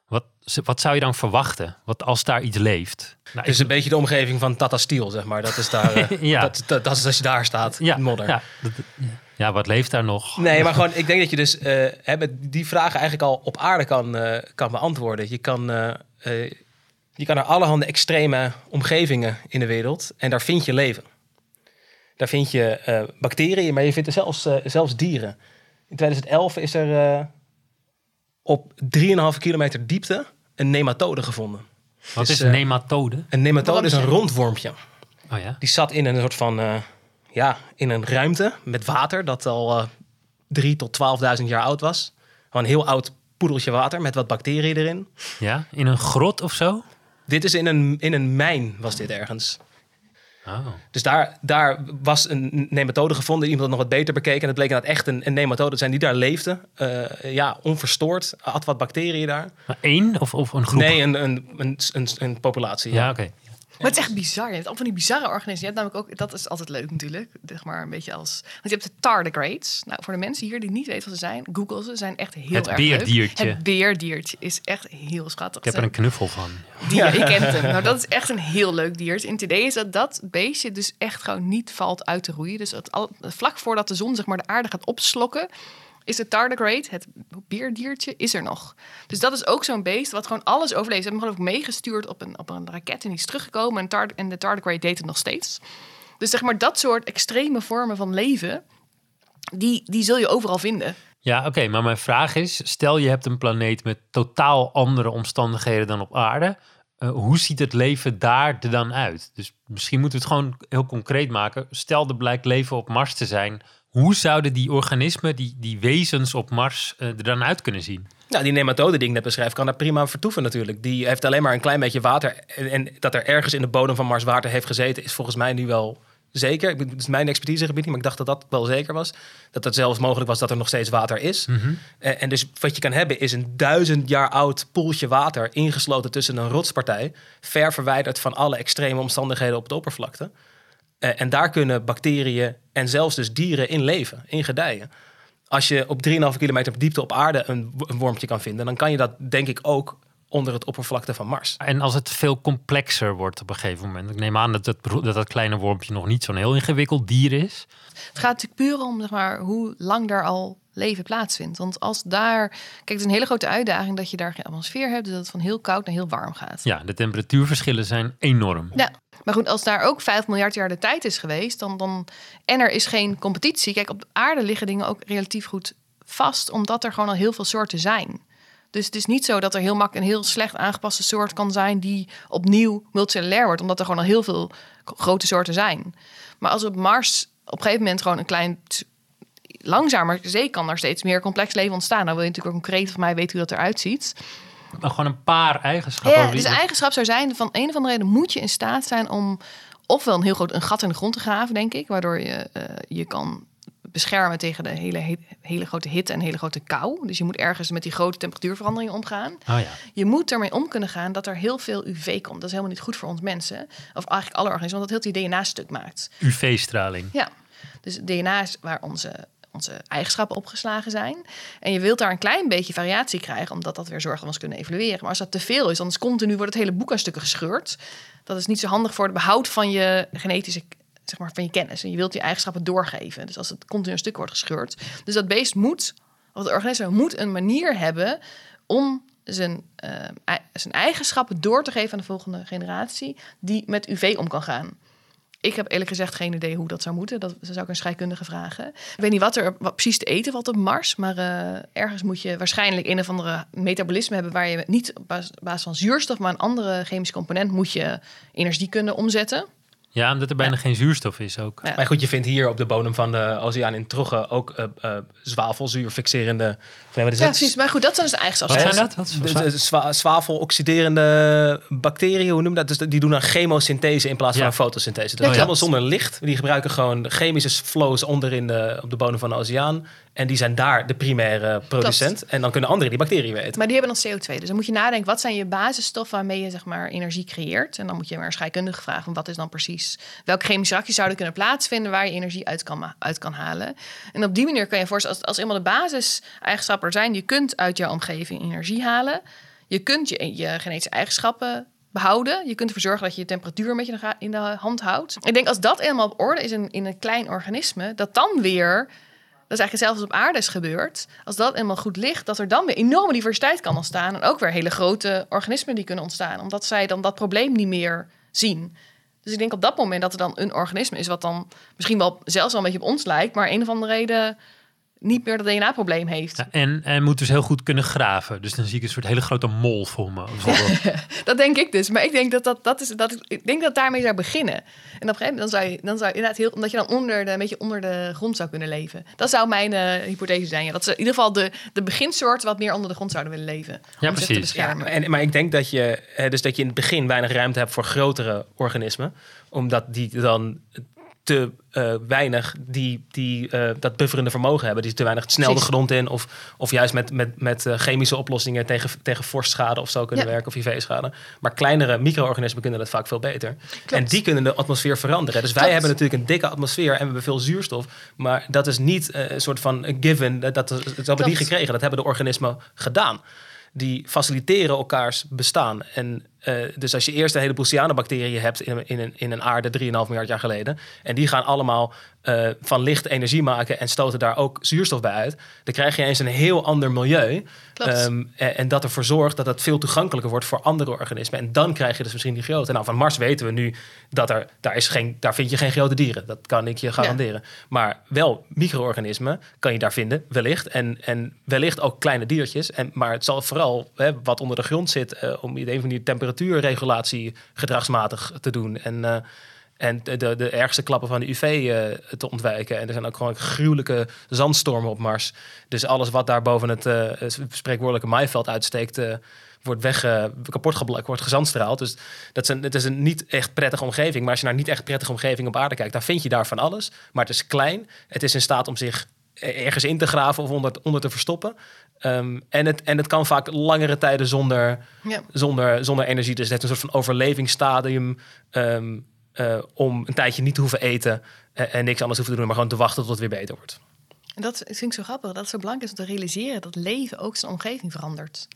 Wat, wat zou je dan verwachten? Wat als daar iets leeft? Nou, het is een beetje de omgeving van Tata Steel, zeg maar. Dat is daar. Uh, ja. dat, dat, dat, is als je daar staat, ja, modder. Ja, dat, ja. Ja, wat leeft daar nog? Nee, maar gewoon, ik denk dat je dus uh, met die vragen eigenlijk al op aarde kan, uh, kan beantwoorden. Je kan, uh, je kan naar allerhande extreme omgevingen in de wereld en daar vind je leven. Daar vind je bacteriën, maar je vindt er zelfs, zelfs dieren. In 2011 is er op 3,5 kilometer diepte een nematode gevonden. Wat dus, is een nematode? Een nematode is een rondwormpje. Oh ja? Die zat in een soort van ja, in een ruimte met water dat al uh, drie tot 12.000 jaar oud was. Gewoon een heel oud poedeltje water met wat bacteriën erin. Ja, in een grot of zo? Dit is in een, in een mijn, was dit ergens. Oh. Dus daar, daar was een nematode gevonden. Iemand had nog wat beter bekeken. En het bleek dat echt een, een nematode te zijn die daar leefde. Uh, ja, onverstoord. Had wat bacteriën daar. Maar één of, of een groep? Nee, een, een, een, een, een populatie. Ja, oké. Maar het is echt bizar. Je hebt al van die bizarre organismen. Je hebt namelijk ook, dat is altijd leuk natuurlijk. Zeg maar een beetje als. Want je hebt de tardigrades. Nou, voor de mensen hier die niet weten wat ze zijn, Google ze. Zijn echt heel het erg beerdiertje. Leuk. Het beerdiertje is echt heel schattig. Ik heb er een knuffel van. Die, ja. Je kent hem. Nou, dat is echt een heel leuk diertje. In het idee is dat dat beestje dus echt gewoon niet valt uit te roeien. Dus het, al, vlak voordat de zon zeg maar de aarde gaat opslokken is het tardigrade, het beerdiertje, is er nog. Dus dat is ook zo'n beest wat gewoon alles overleeft. Ze hebben hem ook meegestuurd op een, op een raket en die is teruggekomen. En, tard, en de tardigrade deed het nog steeds. Dus zeg maar dat soort extreme vormen van leven, die, die zul je overal vinden. Ja, oké, maar mijn vraag is: stel je hebt een planeet met totaal andere omstandigheden dan op aarde. Uh, hoe ziet het leven daar dan uit? Dus misschien moeten we het gewoon heel concreet maken. Stel er blijkt leven op Mars te zijn. Hoe zouden die organismen, die, die wezens op Mars, uh, er dan uit kunnen zien? Nou, die nematode die ik net beschrijf, kan daar prima vertoeven natuurlijk. Die heeft alleen maar een klein beetje water. En, en dat er ergens in de bodem van Mars water heeft gezeten, is volgens mij nu wel zeker. Het is mijn expertisegebied niet, maar ik dacht dat dat wel zeker was. Dat het zelfs mogelijk was dat er nog steeds water is. Mhm. en, en dus wat je kan hebben is een duizend jaar oud poeltje water... ingesloten tussen een rotspartij... ver verwijderd van alle extreme omstandigheden op de oppervlakte. En daar kunnen bacteriën en zelfs dus dieren in leven, in gedijen. Als je op 3,5 kilometer diepte op aarde een, een wormpje kan vinden... dan kan je dat denk ik ook onder het oppervlakte van Mars. En als het veel complexer wordt op een gegeven moment. Ik neem aan dat dat, dat, dat kleine wormpje nog niet zo'n heel ingewikkeld dier is. Het gaat natuurlijk puur om zeg maar, hoe lang daar al leven plaatsvindt. Want als daar. Kijk, het is een hele grote uitdaging dat je daar geen atmosfeer hebt. Dus dat het van heel koud naar heel warm gaat. Ja, de temperatuurverschillen zijn enorm. Ja. Maar goed, als daar ook 5 miljard jaar de tijd is geweest, dan, dan. En er is geen competitie. Kijk, op de aarde liggen dingen ook relatief goed vast, omdat er gewoon al heel veel soorten zijn. Dus het is niet zo dat er heel makkelijk een heel slecht aangepaste soort kan zijn die opnieuw multicellulair wordt, omdat er gewoon al heel veel grote soorten zijn. Maar als op Mars op een gegeven moment gewoon een klein langzamer zee kan er steeds meer complex leven ontstaan. Nou wil je natuurlijk ook concreet van mij weten hoe dat eruit ziet. Maar gewoon een paar eigenschappen. Ja, dus eigenschap zou zijn, van een of andere reden moet je in staat zijn om ofwel een heel groot een gat in de grond te graven, denk ik, waardoor je uh, je kan beschermen tegen de hele, hele grote hitte en hele grote kou. Dus je moet ergens met die grote temperatuurveranderingen omgaan. Oh ja. Je moet ermee om kunnen gaan dat er heel veel UV komt. Dat is helemaal niet goed voor ons mensen. Of eigenlijk alle organismen, want dat heel die DNA stuk maakt. UV-straling. Ja, dus DNA is waar onze, onze eigenschappen opgeslagen zijn. En je wilt daar een klein beetje variatie krijgen, omdat dat weer zorgt dat ons kunnen evalueren. Maar als dat te veel is, dan continu wordt het hele boek aan stukken gescheurd. Dat is niet zo handig voor het behoud van je genetische zeg maar, van je kennis. En je wilt je eigenschappen doorgeven. Dus als het continu een stuk wordt gescheurd. Dus dat beest moet, of het organisme moet een manier hebben om zijn, uh, zijn eigenschappen door te geven aan de volgende generatie, die met UV om kan gaan. Ik heb eerlijk gezegd geen idee hoe dat zou moeten. Dat zou ik een scheikundige vragen. Ik weet niet wat er wat precies te eten valt op Mars. Maar uh, ergens moet je waarschijnlijk een of andere metabolisme hebben... waar je niet op basis van zuurstof... maar een andere chemische component moet je energie kunnen omzetten. Ja, omdat er bijna geen zuurstof is ook. Maar goed, je vindt hier op de bodem van de oceaan in Trogge ook uh, uh, zwavelzuur fixerende... ja, precies. Maar goed, dat zijn dus de eigenschappen. Wat zijn dat? Wat de, zwa zwavel-oxiderende bacteriën, hoe noem je dat? Dus die doen dan chemosynthese in plaats van een fotosynthese. Dat is allemaal zonder licht. Die gebruiken gewoon chemische flows onder in de, op de bodem van de oceaan. En die zijn daar de primaire producent. En dan kunnen anderen die bacteriën weten. Maar die hebben dan CO2. Dus dan moet je nadenken, wat zijn je basisstoffen waarmee je zeg maar, energie creëert? En dan moet je maar scheikundig vragen, wat is dan precies... welke chemische reacties zouden kunnen plaatsvinden waar je energie uit kan, uit kan halen? En op die manier kan je voorstellen, als, als eenmaal de basiseigenschappen er zijn... je kunt uit jouw omgeving energie halen. Je kunt je, je genetische eigenschappen behouden. Je kunt ervoor zorgen dat je je temperatuur een beetje in de hand houdt. Ik denk als dat eenmaal op orde is in, in een klein organisme... dat dan weer dat is eigenlijk zelfs op aarde is gebeurd. Als dat helemaal goed ligt, dat er dan weer enorme diversiteit kan ontstaan. En ook weer hele grote organismen die kunnen ontstaan. Omdat zij dan dat probleem niet meer zien. Dus ik denk op dat moment dat er dan een organisme is... wat dan misschien wel zelfs wel een beetje op ons lijkt... maar een of andere reden niet meer dat DNA-probleem heeft. Ja, en, en moet dus heel goed kunnen graven. Dus dan zie ik een soort hele grote mol voor me. dat denk ik dus. Maar ik denk dat dat, dat is dat ik denk dat daarmee zou beginnen. En op een gegeven moment dan zou je dan zou je inderdaad heel omdat je dan onder de een beetje onder de grond zou kunnen leven. Dat zou mijn uh, hypothese zijn. Ja, dat ze in ieder geval de, de beginsoorten wat meer onder de grond zouden willen leven. Ja, om precies. Zich te beschermen. Ja, en, maar ik denk dat je dus dat je in het begin weinig ruimte hebt voor grotere organismen, omdat die dan te uh, weinig die, die, uh, dat bufferende vermogen hebben. Die te weinig snel de grond in. Of, of juist met, met, met uh, chemische oplossingen tegen, tegen vorstschade of zo kunnen ja. werken. Of IV-schade. Maar kleinere micro-organismen kunnen dat vaak veel beter. Klopt. En die kunnen de atmosfeer veranderen. Dus wij Klopt. hebben natuurlijk een dikke atmosfeer en we hebben veel zuurstof. Maar dat is niet een soort van given. Dat, dat, dat hebben we niet gekregen. Dat hebben de organismen gedaan die faciliteren elkaars bestaan. En eh, dus als je eerst een heleboel cyanobacteriën hebt in, een- in, een, in een aarde 3,5 miljard jaar geleden. En die gaan allemaal eh, van licht energie maken en stoten daar ook zuurstof bij uit. Dan krijg je eens een heel ander milieu. Ehm, en, en dat ervoor zorgt dat het veel toegankelijker wordt voor andere organismen. En dan krijg je dus misschien die grote. Nou, van Mars weten we nu dat er, daar, is geen, daar vind je geen grote dieren. Dat kan ik je garanderen. Maar wel micro-organismen kan je daar vinden, wellicht. En, en wellicht ook kleine diertjes. En, maar het zal vooral hè, wat onder de grond zit... eh, om op een van die temperatuurregulatie gedragsmatig te doen. En, eh, en de, de, ergste klappen van de UV eh, te ontwijken. En er zijn ook gewoon gruwelijke zandstormen op Mars. Dus alles wat daar boven het eh, spreekwoordelijke maaiveld uitsteekt... wordt weg, kapot geblakt, wordt gezandstraald. Dus dat is, een, het is een niet echt prettige omgeving. Maar als je naar niet echt prettige omgeving op aarde kijkt... dan vind je daar van alles. Maar het is klein. Het is in staat om zich ergens in te graven of onder, onder te verstoppen. Ehm, en, het, en het kan vaak langere tijden zonder, Ja. zonder, zonder energie. Dus het heeft een soort van overlevingsstadium... ehm, eh, om een tijdje niet te hoeven eten... eh, en niks anders hoeven te doen... maar gewoon te wachten tot het weer beter wordt. En dat vind ik zo grappig. Dat het zo belangrijk is om te realiseren dat leven ook zijn omgeving verandert.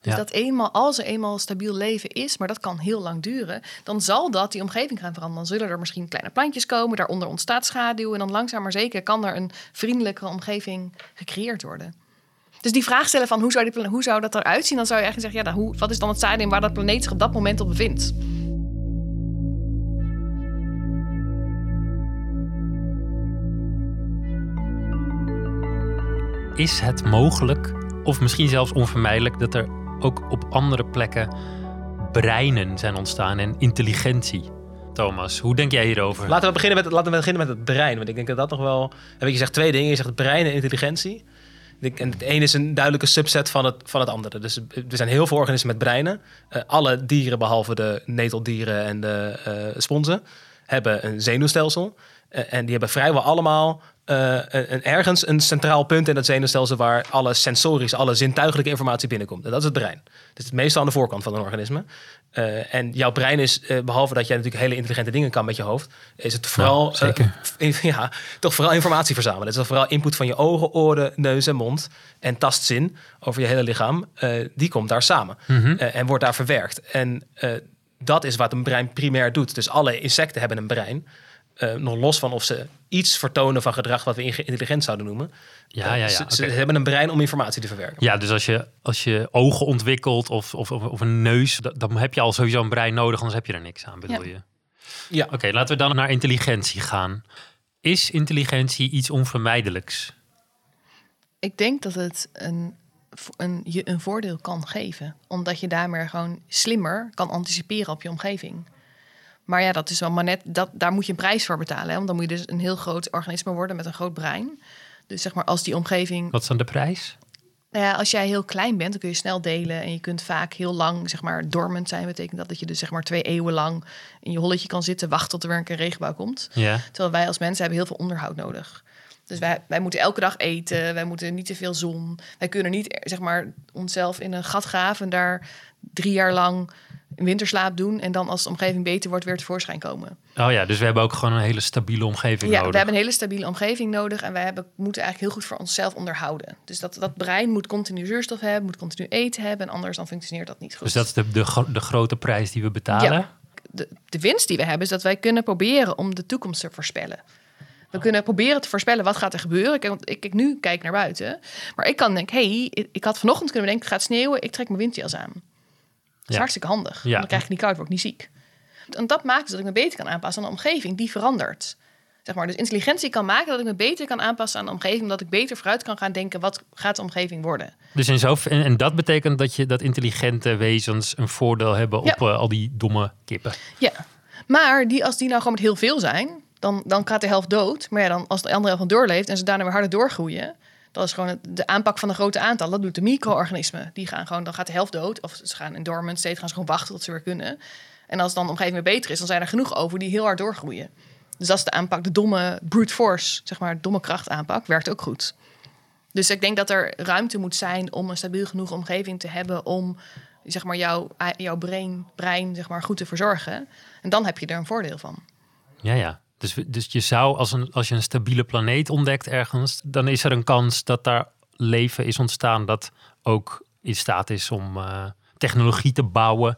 Dus Ja. dat eenmaal, als er eenmaal stabiel leven is, maar dat kan heel lang duren, dan zal dat die omgeving gaan veranderen. Dan zullen er misschien kleine plantjes komen, daaronder ontstaat schaduw en dan langzaam maar zeker kan er een vriendelijke omgeving gecreëerd worden. Dus die vraag stellen van hoe zou, die, hoe zou dat eruit zien, dan zou je eigenlijk zeggen, ja, nou, hoe, wat is dan het stadium waar dat planeet zich op dat moment op bevindt? Is het mogelijk, of misschien zelfs onvermijdelijk, dat er ook op andere plekken breinen zijn ontstaan en intelligentie? Thomas, hoe denk jij hierover? Laten we beginnen met, laten we beginnen met het brein. Want ik denk dat dat nog wel... Je zegt twee dingen. Je zegt het brein en intelligentie. En het ene is een duidelijke subset van het, van het andere. Dus er zijn heel veel organismen met breinen. Eh, alle dieren, behalve de neteldieren en de eh sponsen, hebben een zenuwstelsel. Eh, en die hebben vrijwel allemaal eh, een, ergens een centraal punt in dat zenuwstelsel... waar alle sensorische, alle zintuigelijke informatie binnenkomt. En dat is het brein. Dat is meestal aan de voorkant van een organisme. Eh, en jouw brein is, eh, behalve dat jij natuurlijk hele intelligente dingen kan met je hoofd, is het vooral, Nou, in- ja, toch vooral informatie verzamelen. Het is vooral input van je ogen, oren, neus en mond en tastzin over je hele lichaam. Die komt daar samen Mhm. en wordt daar verwerkt. En dat is wat een brein primair doet. Dus alle insecten hebben een brein. Nog los van of ze iets vertonen van gedrag wat we intelligent zouden noemen. Ja, Eh, ja, ja. Ze, hebben een brein om informatie te verwerken. Ja, dus als je, als je ogen ontwikkelt of, of, of, of een neus, da- dan heb je al sowieso een brein nodig, anders heb je er niks aan, bedoel Ja. je? Ja. Oké, laten we dan naar intelligentie gaan. Is intelligentie iets onvermijdelijks? Ik denk dat het een, een, je een voordeel kan geven. Omdat je daarmee gewoon slimmer kan anticiperen op je omgeving. Maar ja, dat is wel maar net, dat, daar moet je een prijs voor betalen. Hè? Want dan moet je dus een heel groot organisme worden met een groot brein. Dus zeg maar, als die omgeving. Wat is dan de prijs? Nou ja, als jij heel klein bent, dan kun je snel delen. En je kunt vaak heel lang, zeg maar, dormant zijn. Betekent dat dat je dus zeg maar twee eeuwen lang in je holletje kan zitten, wachten tot er weer een keer regenbouw komt. Ja. Terwijl wij als mensen hebben heel veel onderhoud nodig. Dus wij, wij moeten elke dag eten, wij moeten niet te veel zon. Wij kunnen niet eh, zeg maar, onszelf in een gat graven en daar drie jaar lang winterslaap doen. En dan als de omgeving beter wordt, weer tevoorschijn komen. Oh ja, dus we hebben ook gewoon een hele stabiele omgeving Ja, nodig. we hebben een hele stabiele omgeving nodig en wij hebben, moeten eigenlijk heel goed voor onszelf onderhouden. Dus dat, dat brein moet continu zuurstof hebben, moet continu eten hebben. En anders dan functioneert dat niet goed. Dus dat is de, de, gro- de grote prijs die we betalen. Ja. de, de winst die we hebben is dat wij kunnen proberen om de toekomst te voorspellen. We kunnen proberen te voorspellen wat gaat er gebeuren. Kijk, want ik, ik nu kijk naar buiten. Maar ik kan denken, hey, ik, had vanochtend kunnen denken, het gaat sneeuwen. Ik trek mijn windjas aan. Dat is hartstikke handig. Ja. Dan krijg ik niet koud, word ik niet ziek. En dat maakt dus dat ik me beter kan aanpassen aan de omgeving. Die verandert. Zeg maar, dus intelligentie kan maken dat ik me beter kan aanpassen aan de omgeving. Omdat ik beter vooruit kan gaan denken, wat gaat de omgeving worden? Dus in zo, en, en dat betekent dat je dat intelligente wezens een voordeel hebben op Ja. eh, al die domme kippen. Ja, maar die, als die nou gewoon met heel veel zijn, dan, dan gaat de helft dood. Maar ja, dan, als de andere helft dan doorleeft en ze daarna weer harder doorgroeien, dat is gewoon het- de aanpak van de grote aantal. Dat doet de micro-organismen. Die gaan gewoon, dan gaat de helft dood. Of ze gaan in dormant state, gaan ze gewoon wachten tot ze weer kunnen. En als dan de omgeving beter is, dan zijn er genoeg over die heel hard doorgroeien. Dus dat is de aanpak, de domme brute force, zeg maar, domme kracht aanpak, werkt ook goed. Dus ik denk dat er ruimte moet zijn om een stabiel genoeg omgeving te hebben om zeg maar, jouw, jouw brein, brein zeg maar, goed te verzorgen. En dan heb je er een voordeel van. Ja, ja. Dus, dus je zou, als, een, als je een stabiele planeet ontdekt ergens, dan is er een kans dat daar leven is ontstaan dat ook in staat is om eh, technologie te bouwen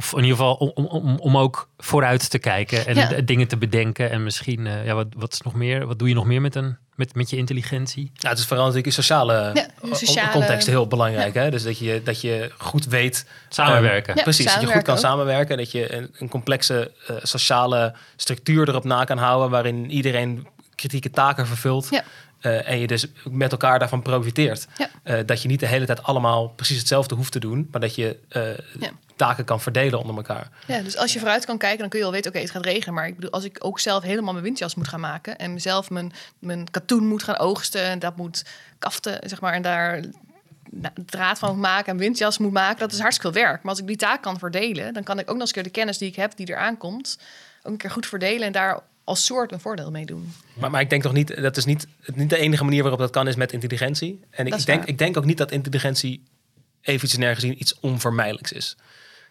Of in ieder geval om, om, ook vooruit te kijken en Ja. dingen te bedenken. En misschien, eh, ja, wat, wat is nog meer? Wat doe je nog meer met, een, met, met je intelligentie? Nou, het is vooral natuurlijk in sociale, Ja, o- sociale- context heel belangrijk. Hè? Dus dat je, dat je goed weet... Samenwerken. Ja, Precies, dat je goed kan ook. samenwerken. Dat je een, een complexe eh, sociale structuur erop na kan houden... waarin iedereen kritieke taken vervult. Ja. Eh, en je dus met elkaar daarvan profiteert. Ja. Eh, dat je niet de hele tijd allemaal precies hetzelfde hoeft te doen... maar dat je eh, Ja. Taken kan verdelen onder elkaar. Ja, dus als je vooruit kan kijken, dan kun je al weten, oké, het gaat regenen. Maar ik bedoel, als ik ook zelf helemaal mijn windjas moet gaan maken en mezelf mijn, mijn katoen moet gaan oogsten en dat moet kaften, zeg maar, en daar nou, draad van moet maken en windjas moet maken, dat is hartstikke veel werk. Maar als ik die taak kan verdelen, dan kan ik ook nog eens een keer de kennis die ik heb, die eraan komt, ook een keer goed verdelen en daar als soort een voordeel mee doen. Maar, maar ik denk toch niet, dat is niet, niet de enige manier waarop dat kan, is met intelligentie. En ik, ik denk, waar. ik denk ook niet dat intelligentie evolutionair gezien iets onvermijdelijks is.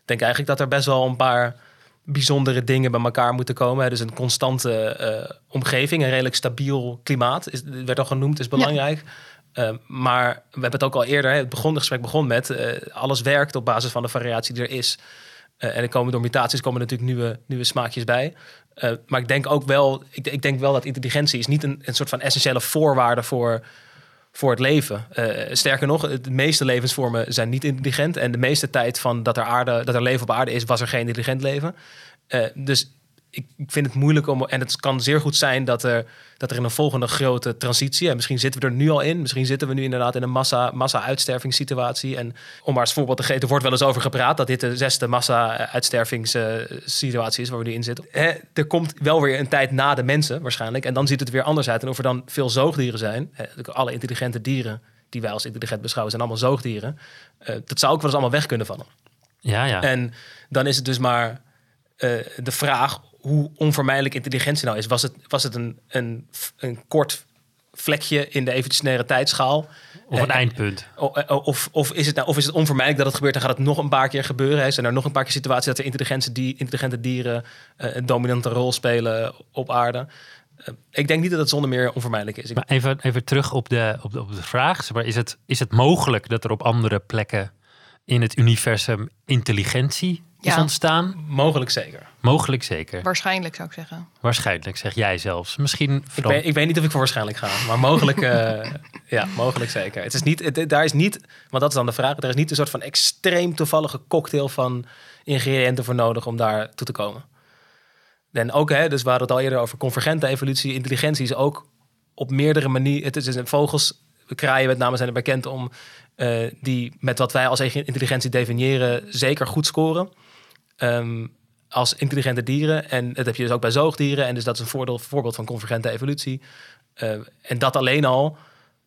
Denk eigenlijk dat er best wel een paar bijzondere dingen bij elkaar moeten komen. Dus een constante eh, omgeving, een redelijk stabiel klimaat, is, werd al genoemd, is belangrijk. Eh, maar we hebben het ook al eerder, hè, het, begon, het gesprek begon met, eh, alles werkt op basis van de variatie die er is. En er komen door mutaties komen natuurlijk nieuwe, nieuwe smaakjes bij. Maar ik denk ook wel, ik, ik denk wel dat intelligentie is niet een, een soort van essentiële voorwaarde voor, voor het leven. Eh, sterker nog, de meeste levensvormen zijn niet intelligent. En de meeste tijd van dat er, aarde, dat er leven op aarde is, was er geen intelligent leven. Eh, dus ik, ik vind het moeilijk om. En het kan zeer goed zijn dat er, dat er in een volgende grote transitie. En misschien zitten we er nu al in. Misschien zitten we nu inderdaad in een massa, massa-uitstervingssituatie. En om maar als voorbeeld te geven, er wordt wel eens over gepraat dat dit de zesde massa-uitstervingssituatie is waar we nu in zitten. Hè, er komt wel weer een tijd na de mensen waarschijnlijk. En dan ziet het weer anders uit. En of er dan veel zoogdieren zijn. Hè, alle intelligente dieren die wij als intelligent beschouwen, zijn allemaal zoogdieren. Eh, dat zou ook wel eens allemaal weg kunnen vallen. Ja, ja. En dan is het dus maar eh, de vraag hoe onvermijdelijk intelligentie nou is. Was het, was het een, een, een kort vlekje in de evolutionaire tijdschaal? of een Eh, eindpunt. Eh, Of, of, is het nou, of is het onvermijdelijk dat het gebeurt en gaat het nog een paar keer gebeuren? Hè? Zijn er nog een paar keer situaties dat er intelligente, die, intelligente dieren eh, een dominante rol spelen op aarde? Ik denk niet dat het zonder meer onvermijdelijk is. Maar even, even terug op de, op de, op de vraag. Maar, is, het, is het mogelijk dat er op andere plekken in het universum intelligentie is Ja. ontstaan? mogelijk zeker. Mogelijk zeker. Waarschijnlijk zou ik zeggen. Waarschijnlijk, zeg jij zelfs. Misschien Ik weet, ik weet niet of ik voor waarschijnlijk ga, maar mogelijk, eh, ja, mogelijk zeker. Het is niet, het, daar is niet, want dat is dan de vraag, er is niet een soort van extreem toevallige cocktail van ingrediënten voor nodig om daar toe te komen. En ook, hè, dus we hadden het al eerder over convergente evolutie, intelligentie is ook op meerdere manieren, het is een vogels, kraaien met name zijn er bekend om, eh, die met wat wij als intelligentie definiëren zeker goed scoren. Ehm, als intelligente dieren. En dat heb je dus ook bij zoogdieren. En dus dat is een voordeel, voorbeeld van convergente evolutie. Eh, en dat alleen al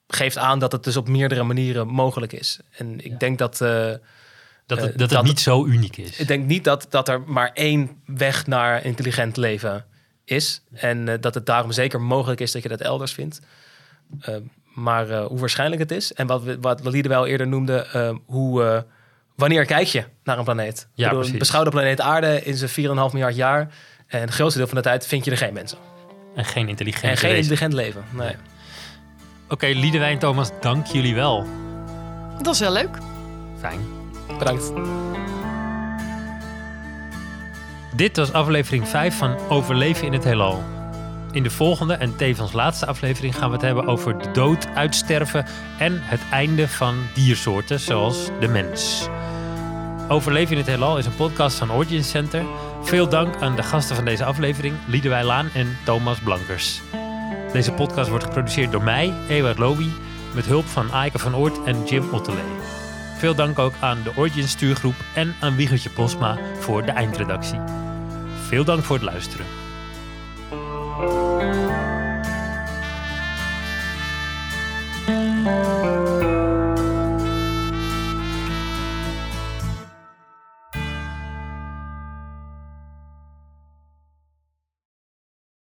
geeft aan dat het dus op meerdere manieren mogelijk is. En ik denk dat. eh, dat het, eh, dat het dat- niet zo uniek is. ik denk niet dat, dat er maar één weg naar intelligent leven is. En dat het daarom zeker mogelijk is dat je dat elders vindt. Maar hoe waarschijnlijk het is. En wat, we, wat Walide wel eerder noemde. hoe, wanneer kijk je naar een planeet? Ja, bedoel, precies. beschouw de planeet aarde in zijn 4,5 miljard jaar. En het grootste deel van de tijd vind je er geen mensen. en geen intelligente En geen intelligent leven. Nee. Oké, Liedewijn Thomas, dank jullie wel. Dat was heel leuk. Fijn. Bedankt. Dit was aflevering 5 van Overleven in het Heelal. In de volgende en tevens laatste aflevering gaan we het hebben over de dood, uitsterven en het einde van diersoorten zoals de mens. Overleven in het Heelal is een podcast van Origin Center. Veel dank aan de gasten van deze aflevering, Liedewij Laan en Thomas Blankers. Deze podcast wordt geproduceerd door mij, Ewout Lowy, met hulp van Aike van Oort en Jim Ottelee. Veel dank ook aan de Origin stuurgroep en aan Wiegertje Posma voor de eindredactie. Veel dank voor het luisteren.